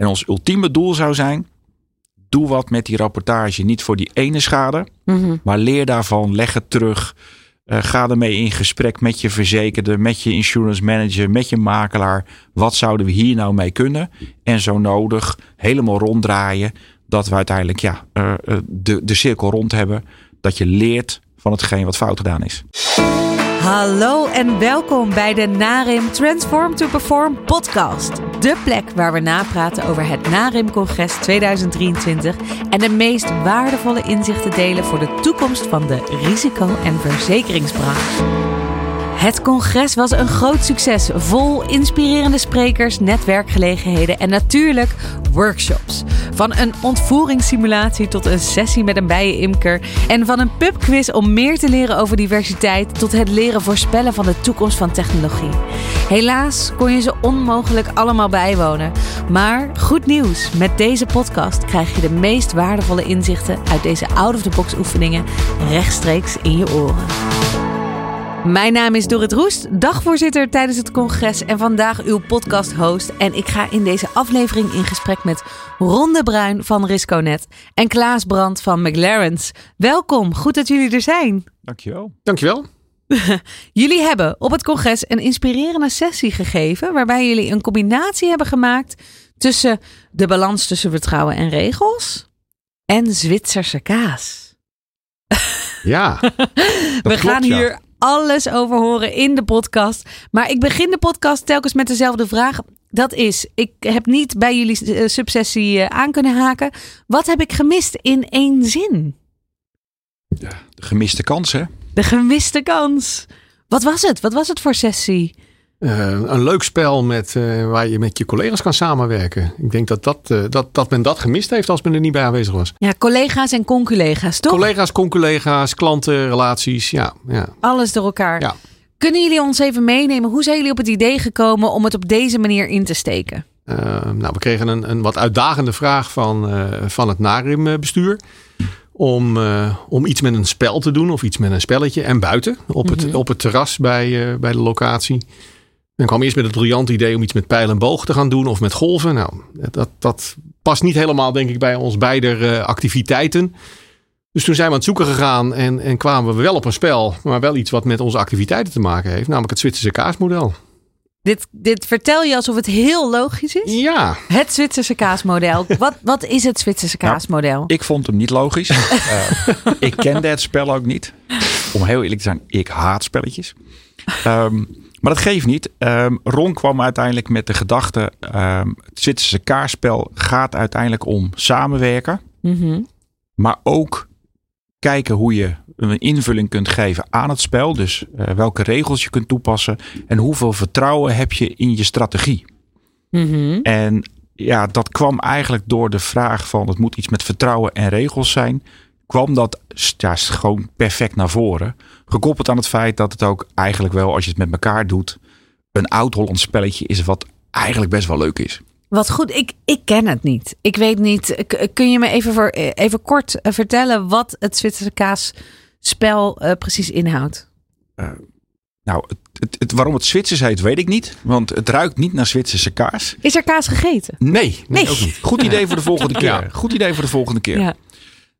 En ons ultieme doel zou zijn: doe wat met die rapportage. Niet voor die ene schade, Mhm. maar leer daarvan, leg het terug. Eh, ga ermee in gesprek met je verzekerde, met je insurance manager, met je makelaar. Wat zouden we hier nou mee kunnen? En zo nodig helemaal ronddraaien. Dat we uiteindelijk ja, eh, eh, de, de cirkel rond hebben. Dat je leert van hetgeen wat fout gedaan is. Hallo en welkom bij de NARIM Transform to Perform podcast. De plek waar we napraten over het NARIM-congres 2023 en de meest waardevolle inzichten delen voor de toekomst van de risico- en verzekeringsbranche. Het congres was een groot succes, vol inspirerende sprekers, netwerkgelegenheden en natuurlijk workshops. Van een ontvoeringssimulatie tot een sessie met een bijenimker en van een pubquiz om meer te leren over diversiteit tot het leren voorspellen van de toekomst van technologie. Helaas kon je ze onmogelijk allemaal bijwonen, maar goed nieuws, met deze podcast krijg je de meest waardevolle inzichten uit deze out-of-the-box oefeningen rechtstreeks in je oren. Mijn naam is Dorrit Roest, dagvoorzitter tijdens het congres en vandaag uw podcast-host. En ik ga in deze aflevering in gesprek met Ron de Bruin van Risconet en Klaas Brandt van McLaren's. Welkom, goed dat jullie er zijn. Dankjewel. Dankjewel. Jullie hebben op het congres een inspirerende sessie gegeven waarbij jullie een combinatie hebben gemaakt tussen de balans tussen vertrouwen en regels en Zwitserse kaas. Ja, We klopt, gaan ja. hier alles over horen in de podcast. Maar ik begin de podcast telkens met dezelfde vraag. Dat is, ik heb niet bij jullie eh, subsessie eh, aan kunnen haken. Wat heb ik gemist in één zin? De gemiste kans, hè? De gemiste kans. Wat was het? Wat was het voor sessie? Eh, een leuk spel met, eh, waar je met je collega's kan samenwerken. Ik denk dat, dat, eh, dat, dat men dat gemist heeft als men er niet bij aanwezig was. Ja, collega's en conculega's, toch? Collega's, concollega's, klanten, relaties. Ja, ja. Alles door elkaar. Ja. Kunnen jullie ons even meenemen? Hoe zijn jullie op het idee gekomen om het op deze manier in te steken? Nou, we kregen een, een wat uitdagende vraag van, van het NARIM-bestuur. Om, om iets met een spel te doen of iets met een spelletje. En buiten, op het, Mhm. op het terras bij, bij de locatie. En kwam eerst met het briljante idee om iets met pijl en boog te gaan doen of met golven. Nou, dat, dat past niet helemaal, denk ik, bij ons beider eh, activiteiten. Dus toen zijn we aan het zoeken gegaan en, en kwamen we wel op een spel, maar wel iets wat met onze activiteiten te maken heeft, namelijk het Zwitserse kaasmodel. Dit, dit vertel je alsof het heel logisch is. Ja, Het Zwitserse kaasmodel. Wat, wat is het Zwitserse Nou, kaasmodel? Ik vond hem niet logisch. Eh, ik kende het spel ook niet. Om heel eerlijk te zijn, ik haat spelletjes. Ehm, maar dat geeft niet. Ehm, Ron kwam uiteindelijk met de gedachte: ehm, het Zwitserse kaarspel gaat uiteindelijk om samenwerken, Mhm. maar ook kijken hoe je een invulling kunt geven aan het spel. Dus eh, welke regels je kunt toepassen en hoeveel vertrouwen heb je in je strategie. Mhm. En ja, dat kwam eigenlijk door de vraag van het moet iets met vertrouwen en regels zijn. Kwam dat ja, gewoon perfect naar voren. Gekoppeld aan het feit dat het ook eigenlijk wel, als je het met elkaar doet, een oud-Hollands spelletje is wat eigenlijk best wel leuk is. Wat goed, ik, ik ken het niet. Ik weet niet. K- Kun je me even, voor, even kort eh, vertellen wat het Zwitserse kaasspel eh, precies inhoudt? Nou, het, het, het- waarom het Zwitsers heet, weet ik niet. Want het ruikt niet naar Zwitserse kaas. Is er kaas gegeten? Nee, nee, Nee. ook niet. Goed idee voor de volgende keer. Ja. Goed idee voor de volgende keer. Ja.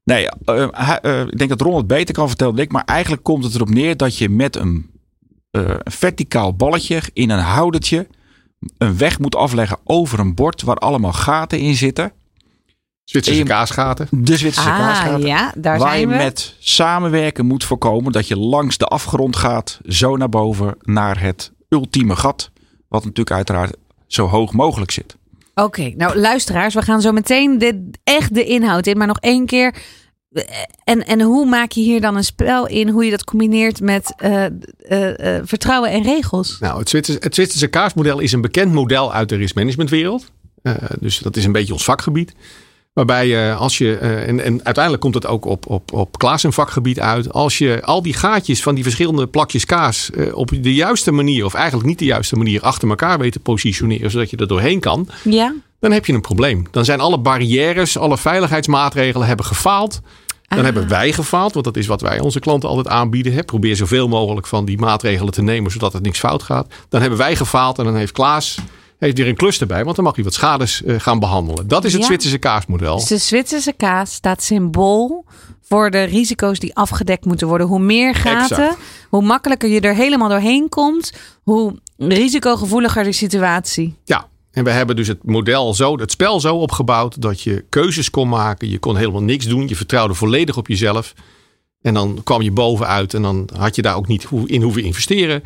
Nee, eh, hij- eh, ik denk dat Ron het beter kan vertellen dan ik. Maar eigenlijk komt het erop neer dat je met een, eh, een verticaal balletje in een houdertje een weg moet afleggen over een bord waar allemaal gaten in zitten. Zwitserse kaasgaten. De Zwitserse Ah, kaasgaten. ja, daar waar je we. met samenwerken moet voorkomen dat je langs de afgrond gaat, zo naar boven naar het ultieme gat. Wat natuurlijk uiteraard zo hoog mogelijk zit. Oké, nou luisteraars, we gaan zo meteen de, echt de inhoud in. Maar nog één keer. En, en hoe maak je hier dan een spel in? Hoe je dat combineert met eh, eh, eh, vertrouwen en regels? Nou, het Zwitserse, het is een bekend model uit de riskmanagementwereld. Dus dat is een beetje ons vakgebied. Waarbij je als je, eh, en, en uiteindelijk komt het ook op, op, op Klaas een vakgebied uit. Als je al die gaatjes van die verschillende plakjes kaas eh, op de juiste manier, of eigenlijk niet de juiste manier, achter elkaar weet te positioneren, zodat je er doorheen kan, Ja? dan heb je een probleem. Dan zijn alle barrières, alle veiligheidsmaatregelen hebben gefaald. Dan Ah. hebben wij gefaald, want dat is wat wij onze klanten altijd aanbieden. Hè. Probeer zoveel mogelijk van die maatregelen te nemen, zodat het niks fout gaat. Dan hebben wij gefaald en dan heeft Klaas heeft weer een klus erbij, want dan mag hij wat schades uh, gaan behandelen. Dat is het Ja. Zwitserse kaasmodel. Dus de Zwitserse kaas staat symbool voor de risico's die afgedekt moeten worden. Hoe meer gaten, Exact. hoe makkelijker je er helemaal doorheen komt, hoe risicogevoeliger de situatie. Ja, en we hebben dus het model zo, het spel zo opgebouwd dat je keuzes kon maken. Je kon helemaal niks doen. Je vertrouwde volledig op jezelf. En dan kwam je bovenuit en dan had je daar ook niet hoe- in hoeven investeren.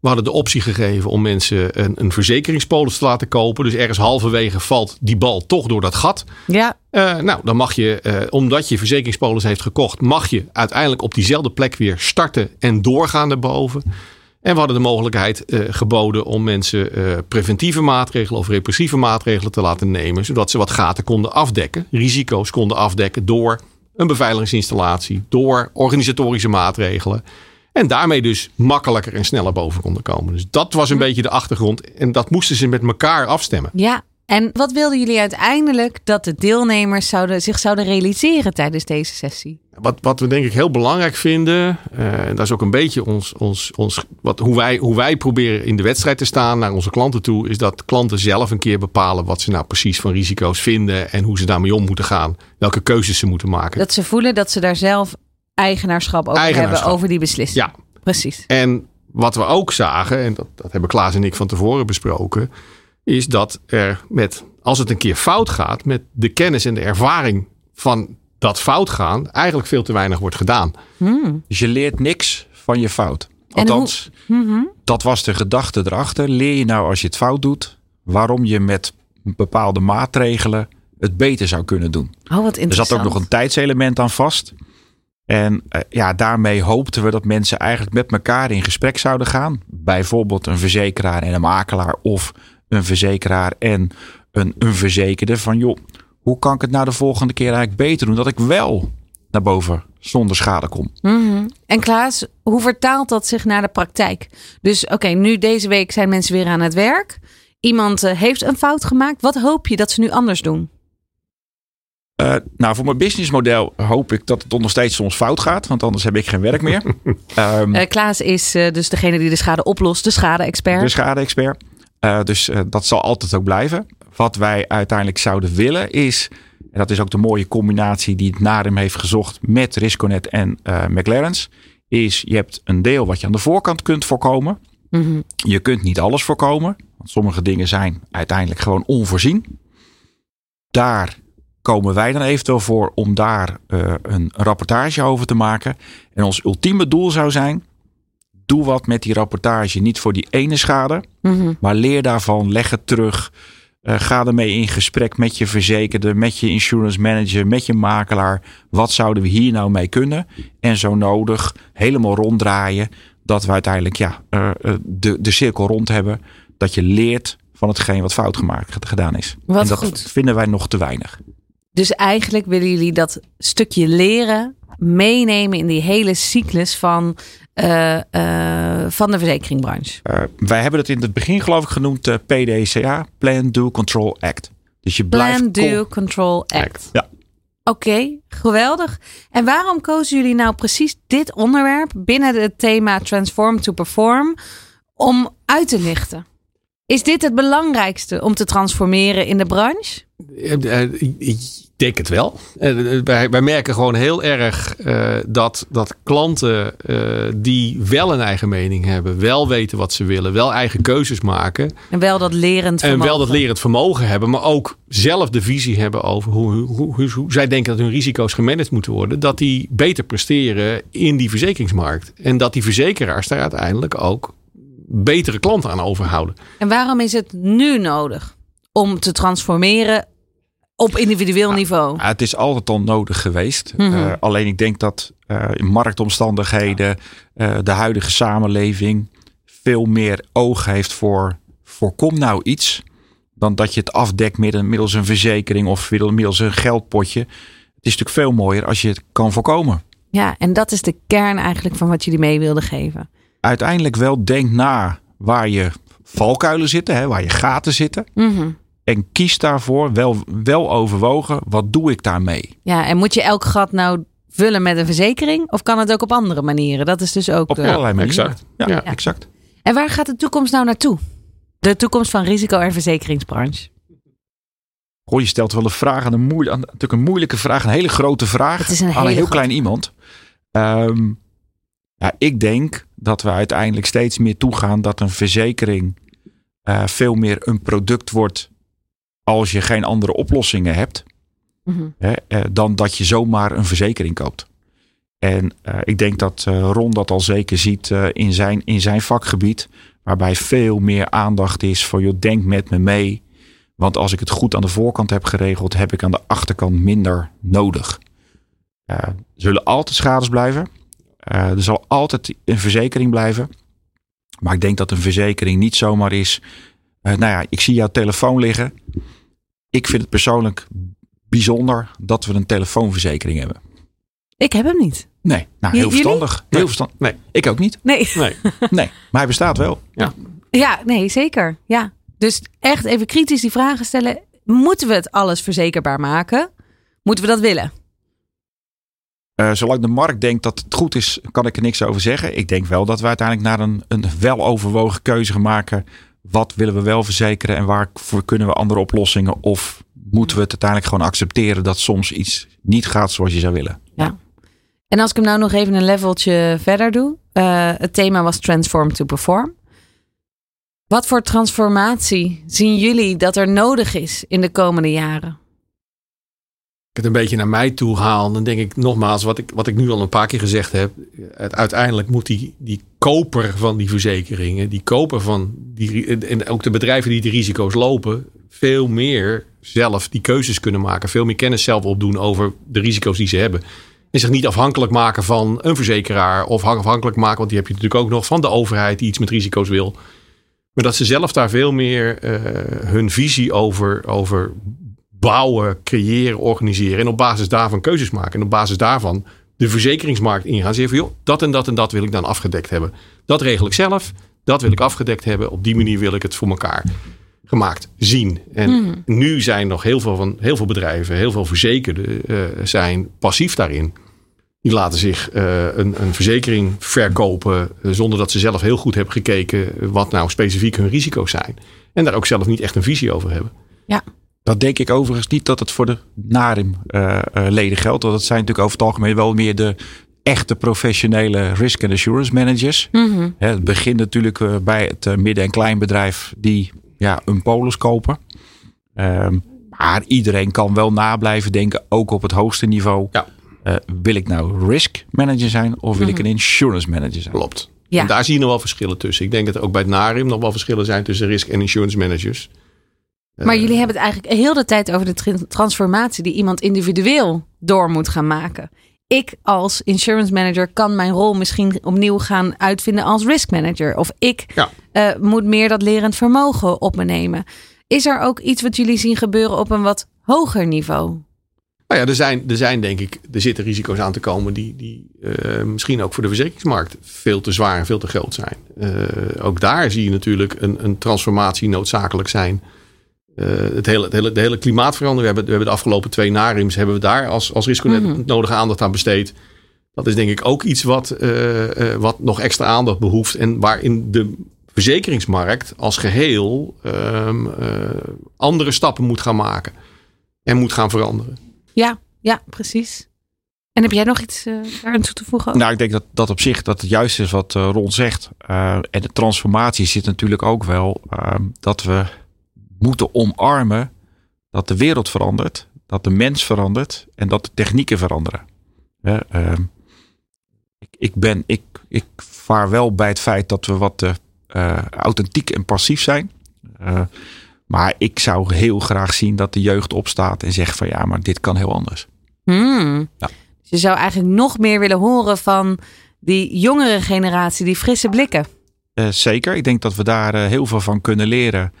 We hadden de optie gegeven om mensen een, een verzekeringspolis te laten kopen. Dus ergens halverwege valt die bal toch door dat gat. Ja, Eh, nou, dan mag je, eh, omdat je verzekeringspolis heeft gekocht, mag je uiteindelijk op diezelfde plek weer starten en doorgaan naar boven. En we hadden de mogelijkheid eh, geboden om mensen preventieve maatregelen of repressieve maatregelen te laten nemen, zodat ze wat gaten konden afdekken, risico's konden afdekken door een beveiligingsinstallatie, door organisatorische maatregelen. En daarmee dus makkelijker en sneller boven konden komen. Dus dat was een beetje de achtergrond. En dat moesten ze met elkaar afstemmen. ja. En wat wilden jullie uiteindelijk dat de deelnemers zouden, zich zouden realiseren tijdens deze sessie? Wat, wat we denk ik heel belangrijk vinden, eh, en dat is ook een beetje ons, ons, ons, wat, hoe, wij, hoe wij proberen in de wedstrijd te staan naar onze klanten toe, is dat klanten zelf een keer bepalen wat ze nou precies van risico's vinden en hoe ze daarmee om moeten gaan, welke keuzes ze moeten maken. Dat ze voelen dat ze daar zelf eigenaarschap over Eigenaarschap. hebben, over die beslissing. Ja, Precies. En wat we ook zagen, en dat, dat hebben Klaas en ik van tevoren besproken, is dat er met, als het een keer fout gaat, met de kennis en de ervaring van dat fout gaan, eigenlijk veel te weinig wordt gedaan. Dus je leert niks van je fout. Althans, dat was de gedachte erachter. Leer je nou als je het fout doet, waarom je met bepaalde maatregelen het beter zou kunnen doen. Oh, wat Er interessant. zat ook nog een tijdselement aan vast. En eh, ja, daarmee hoopten we dat mensen eigenlijk met elkaar in gesprek zouden gaan. Bijvoorbeeld een verzekeraar en een makelaar. Of een verzekeraar en een, een verzekerde. Van joh, hoe kan ik het nou de volgende keer eigenlijk beter doen? Dat ik wel naar boven zonder schade kom. Mhm. En Klaas, hoe vertaalt dat zich naar de praktijk? Dus oké, nu deze week zijn mensen weer aan het werk. Iemand eh, heeft een fout gemaakt. Wat hoop je dat ze nu anders doen? Eh, nou, voor mijn businessmodel hoop ik dat het nog steeds soms fout gaat. Want anders heb ik geen werk meer. Ehm, Eh, Klaas is eh, dus degene die de schade oplost, de schade-expert. de schade-expert. Eh, dus eh, dat zal altijd ook blijven. Wat wij uiteindelijk zouden willen is, en dat is ook de mooie combinatie die het Narim heeft gezocht met Risconet en eh McLaren's, is je hebt een deel wat je aan de voorkant kunt voorkomen. Mhm. Je kunt niet alles voorkomen, want sommige dingen zijn uiteindelijk gewoon onvoorzien. Daar komen wij dan eventueel voor om daar eh, een rapportage over te maken. En ons ultieme doel zou zijn, doe wat met die rapportage. Niet voor die ene schade, Mhm. maar leer daarvan, leg het terug. Eh, ga ermee in gesprek met je verzekerde, met je insurance manager, met je makelaar. Wat zouden we hier nou mee kunnen? En zo nodig helemaal ronddraaien. Dat we uiteindelijk ja, eh, de, de cirkel rond hebben. Dat je leert van hetgeen wat fout gemaakt gedaan is. Wat en dat goed. vinden wij nog te weinig. Dus eigenlijk willen jullie dat stukje leren meenemen in die hele cyclus van, eh, eh, van de verzekeringbranche. Eh, wij hebben het in het begin geloof ik genoemd PDCA, Plan, Do, Control, Act. Dus je blijft Plan, con- do, control, act. Act. Ja. Oké, geweldig. En waarom kozen jullie nou precies dit onderwerp binnen het thema Transform to Perform om uit te lichten? Is dit het belangrijkste om te transformeren in de branche? Eh, Ik denk het wel. Eh, Wij, wij merken gewoon heel erg eh, dat, dat klanten die wel een eigen mening hebben, wel weten wat ze willen, wel eigen keuzes maken. En wel dat lerend En wel vermogen. dat lerend vermogen hebben, maar ook zelf de visie hebben over hoe, hoe, hoe, hoe zij denken dat hun risico's gemanaged moeten worden. Dat die beter presteren in die verzekeringsmarkt. En dat die verzekeraars daar uiteindelijk ook betere klanten aan overhouden. En waarom is het nu nodig om te transformeren op individueel niveau? Het is altijd al nodig geweest. Mhm. Eh, alleen ik denk dat eh, in marktomstandigheden eh, de huidige samenleving veel meer oog heeft voor voorkom nou iets dan dat je het afdekt middel- middels een verzekering of middel- middels een geldpotje. Het is natuurlijk veel mooier als je het kan voorkomen. Ja, en dat is de kern eigenlijk van wat jullie mee wilden geven. Uiteindelijk wel denk na waar je valkuilen zitten, hè, waar je gaten zitten. Mhm. En kies daarvoor wel, wel overwogen, wat doe ik daarmee? Ja, en moet je elk gat nou vullen met een verzekering? Of kan het ook op andere manieren? Dat is dus ook Op de... allerlei manieren. exact. Ja, Ja. exact. En waar gaat de toekomst nou naartoe? De toekomst van risico- en verzekeringsbranche. Goh, je stelt wel een vraag aan een, moeilijke, aan, natuurlijk een moeilijke vraag. Een hele grote vraag Het is een aan hele een heel grote- klein iemand. Ehm, ja, ik denk dat we uiteindelijk steeds meer toegaan dat een verzekering eh, veel meer een product wordt als je geen andere oplossingen hebt. Mhm. Hè, eh, dan dat je zomaar een verzekering koopt. En eh, ik denk dat Ron dat al zeker ziet in, zijn, in zijn vakgebied. Waarbij veel meer aandacht is voor, joh, denk met me mee. Want als ik het goed aan de voorkant heb geregeld, heb ik aan de achterkant minder nodig. Zullen altijd schades blijven. Eh, er zal altijd een verzekering blijven. Maar ik denk dat een verzekering niet zomaar is. eh, nou ja, ik zie jouw telefoon liggen. Ik vind het persoonlijk bijzonder dat we een telefoonverzekering hebben. Ik heb hem niet. Nee, nou heel jullie? verstandig. Heel Nee. verstandig. Nee. Ik ook niet. Nee. Nee. Nee, maar hij bestaat wel. Ja, nee, zeker. Ja. Dus echt even kritisch die vragen stellen. Moeten we het alles verzekerbaar maken? Moeten we dat willen? Eh, zolang de markt denkt dat het goed is, kan ik er niks over zeggen. Ik denk wel dat we uiteindelijk naar een, een weloverwogen keuze gaan maken. Wat willen we wel verzekeren en waarvoor kunnen we andere oplossingen? Of moeten we het uiteindelijk gewoon accepteren dat soms iets niet gaat zoals je zou willen? En als ik hem nou nog even een leveltje verder doe. eh, het thema was Transform to Perform. Wat voor transformatie zien jullie dat er nodig is in de komende jaren? Het een beetje naar mij toe haal, dan denk ik nogmaals, wat ik, wat ik nu al een paar keer gezegd heb. Het, uiteindelijk moet die, die koper van die verzekeringen, die koper van die, en ook de bedrijven die die risico's lopen, veel meer zelf die keuzes kunnen maken. Veel meer kennis zelf opdoen over de risico's die ze hebben. En zich niet afhankelijk maken van een verzekeraar of afhankelijk maken, want die heb je natuurlijk ook nog van de overheid die iets met risico's wil. Maar dat ze zelf daar veel meer eh, hun visie over, over bouwen, creëren, organiseren. En op basis daarvan keuzes maken. En op basis daarvan de verzekeringsmarkt ingaan. Zeggen van joh, dat en dat en dat wil ik dan afgedekt hebben. Dat regel ik zelf. Dat wil ik afgedekt hebben. Op die manier wil ik het voor elkaar gemaakt zien. En nu zijn nog heel veel, van, heel veel bedrijven, heel veel verzekerden eh, zijn passief daarin. Die laten zich eh, een, een verzekering verkopen eh, zonder dat ze zelf heel goed hebben gekeken wat nou specifiek hun risico's zijn. En daar ook zelf niet echt een visie over hebben. Dat denk ik overigens niet dat het voor de NARIM-leden geldt. Want dat zijn natuurlijk over het algemeen wel meer de echte professionele risk and assurance managers. Mhm. Hè, Het begint natuurlijk eh, bij het eh, midden- en kleinbedrijf die ja, een polis kopen. Ehm, maar iedereen kan wel na blijven denken, ook op het hoogste niveau. Ja. Eh, wil ik nou risk manager zijn of wil ik een insurance manager zijn? Klopt. Ja. En daar zie je nog wel verschillen tussen. Ik denk dat er ook bij het NARIM nog wel verschillen zijn tussen risk en insurance managers. Maar jullie hebben het eigenlijk heel de tijd over de tran- transformatie die iemand individueel door moet gaan maken. Ik als insurance manager kan mijn rol misschien opnieuw gaan uitvinden als risk manager. Of ik Ja. eh, moet meer dat lerend vermogen op me nemen. Is er ook iets wat jullie zien gebeuren op een wat hoger niveau? Nou ja, er zijn, er zijn denk ik, er zitten risico's aan te komen die, die eh, misschien ook voor de verzekeringsmarkt veel te zwaar en veel te groot zijn. Eh, ook daar zie je natuurlijk een, een transformatie noodzakelijk zijn. Eh, het hele, het hele, de hele klimaatverandering. We hebben, we hebben de afgelopen twee NARIMS hebben we daar als, als risiconet Mhm. nodige aandacht aan besteed. Dat is denk ik ook iets wat, eh, eh, wat nog extra aandacht behoeft. En waarin de verzekeringsmarkt als geheel ehm, eh, andere stappen moet gaan maken. En moet gaan veranderen. Ja, ja, precies. En heb jij nog iets uh, daar aan toe te voegen? Nou, ik denk dat dat op zich dat het juist is wat uh, Ron zegt. Uh, en de transformatie zit natuurlijk ook wel uh, dat we moeten omarmen dat de wereld verandert, dat de mens verandert en dat de technieken veranderen. ehm, ik, ik, ben, ik, ik vaar wel bij het feit dat we wat uh, authentiek en passief zijn. Uh, maar ik zou heel graag zien dat de jeugd opstaat en zegt van ja, maar dit kan heel anders. Hmm. Ja. Dus je zou eigenlijk nog meer willen horen van die jongere generatie, die frisse blikken. Zeker, ik denk dat we daar heel veel van kunnen leren.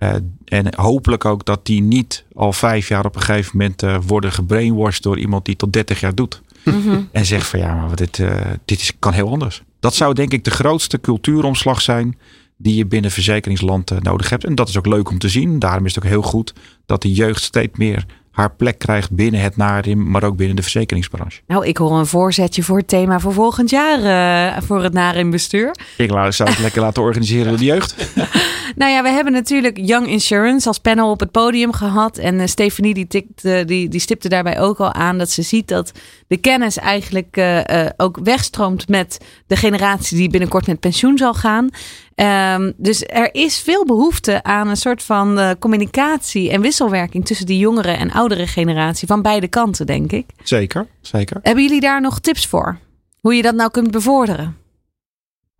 Uh, en hopelijk ook dat die niet al vijf jaar op een gegeven moment uh, worden gebrainwashed door iemand die tot 30 jaar doet. Mhm. En zegt van ja, maar dit, uh, dit is, kan heel anders. Dat zou denk ik de grootste cultuuromslag zijn die je binnen verzekeringsland nodig hebt. En dat is ook leuk om te zien. Daarom is het ook heel goed dat de jeugd steeds meer haar plek krijgt binnen het NARIM, maar ook binnen de verzekeringsbranche. Nou, ik hoor een voorzetje voor het thema voor volgend jaar uh, voor het NARIM bestuur. Ik zou het lekker laten organiseren door de jeugd. nou ja, we hebben natuurlijk Young Insurance als panel op het podium gehad. En uh, Stephanie die, tikt, uh, die, die stipte daarbij ook al aan dat ze ziet dat de kennis eigenlijk ook wegstroomt met de generatie die binnenkort met pensioen zal gaan. Um, dus er is veel behoefte aan een soort van uh, communicatie en wisselwerking tussen die jongere en oudere generatie van beide kanten, denk ik. Zeker, zeker. Hebben jullie daar nog tips voor? Hoe je dat nou kunt bevorderen?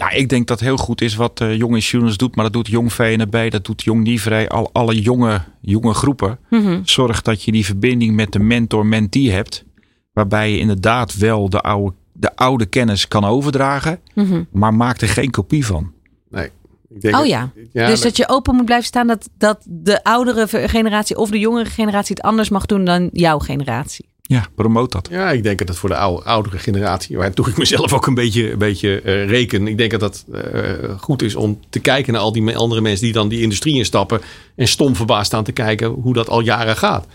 Nou, ik denk dat heel goed is wat uh, Jong Insurance doet, maar dat doet Jong VNB, dat doet Jong Nivre, al, alle jonge, jonge groepen. Mm -hmm. Zorg dat je die verbinding met de mentor-mentee hebt, waarbij je inderdaad wel de oude, de oude kennis kan overdragen, mm -hmm. maar maak er geen kopie van. Nee. Ik denk oh ja. dus dat je open moet blijven staan dat, dat de oudere generatie of de jongere generatie het anders mag doen dan jouw generatie. Ja, promoot dat. Ja, ik denk dat het voor de oudere generatie, waar toch ik mezelf ook een beetje, een beetje uh, reken. Ik denk dat dat uh, goed is om te kijken naar al die andere mensen die dan die industrie instappen. En stom verbaasd staan te kijken hoe dat al jaren gaat.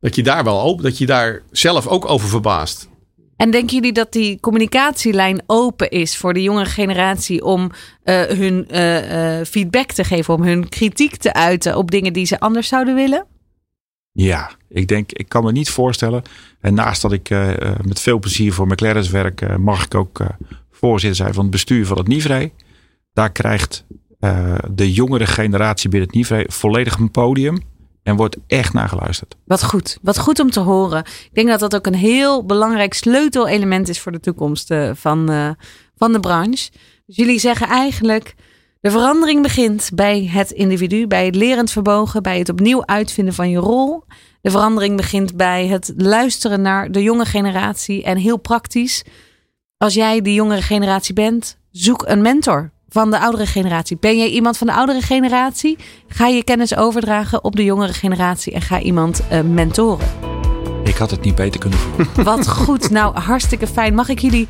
Dat je daar wel open, dat je daar zelf ook over verbaast. En denken jullie dat die communicatielijn open is voor de jongere generatie om uh, hun uh, uh, feedback te geven, om hun kritiek te uiten op dingen die ze anders zouden willen? Ja, ik denk, ik kan me niet voorstellen. En naast dat ik met veel plezier voor McLaren's werk, mag ik ook voorzitter zijn van het bestuur van het NIVRE. Daar krijgt de jongere generatie binnen het NIVRE volledig een podium. En wordt echt naar geluisterd. Wat goed. Wat goed om te horen. Ik denk dat dat ook een heel belangrijk sleutelelement is voor de toekomst van, van de branche. Dus jullie zeggen eigenlijk. De verandering begint bij het individu, bij het lerend verbogen, bij het opnieuw uitvinden van je rol. De verandering begint bij het luisteren naar de jonge generatie. En heel praktisch, als jij die jongere generatie bent, zoek een mentor van de oudere generatie. Ben jij iemand van de oudere generatie? Ga je kennis overdragen op de jongere generatie en ga iemand uh, mentoren. Ik had het niet beter kunnen voelen. Wat goed. Nou, hartstikke fijn. Mag ik jullie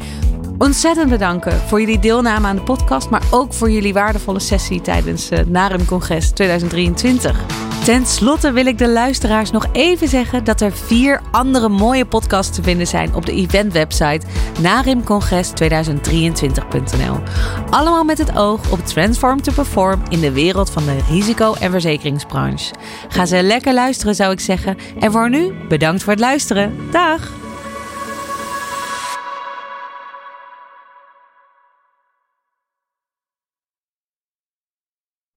ontzettend bedanken voor jullie deelname aan de podcast, maar ook voor jullie waardevolle sessie tijdens het Narum Congres 2023. Ten slotte wil ik de luisteraars nog even zeggen dat er vier andere mooie podcasts te vinden zijn op de eventwebsite narimcongres2023.nl. Allemaal met het oog op Transform to Perform in de wereld van de risico- en verzekeringsbranche. Ga ze lekker luisteren zou ik zeggen. En voor nu, bedankt voor het luisteren. Dag!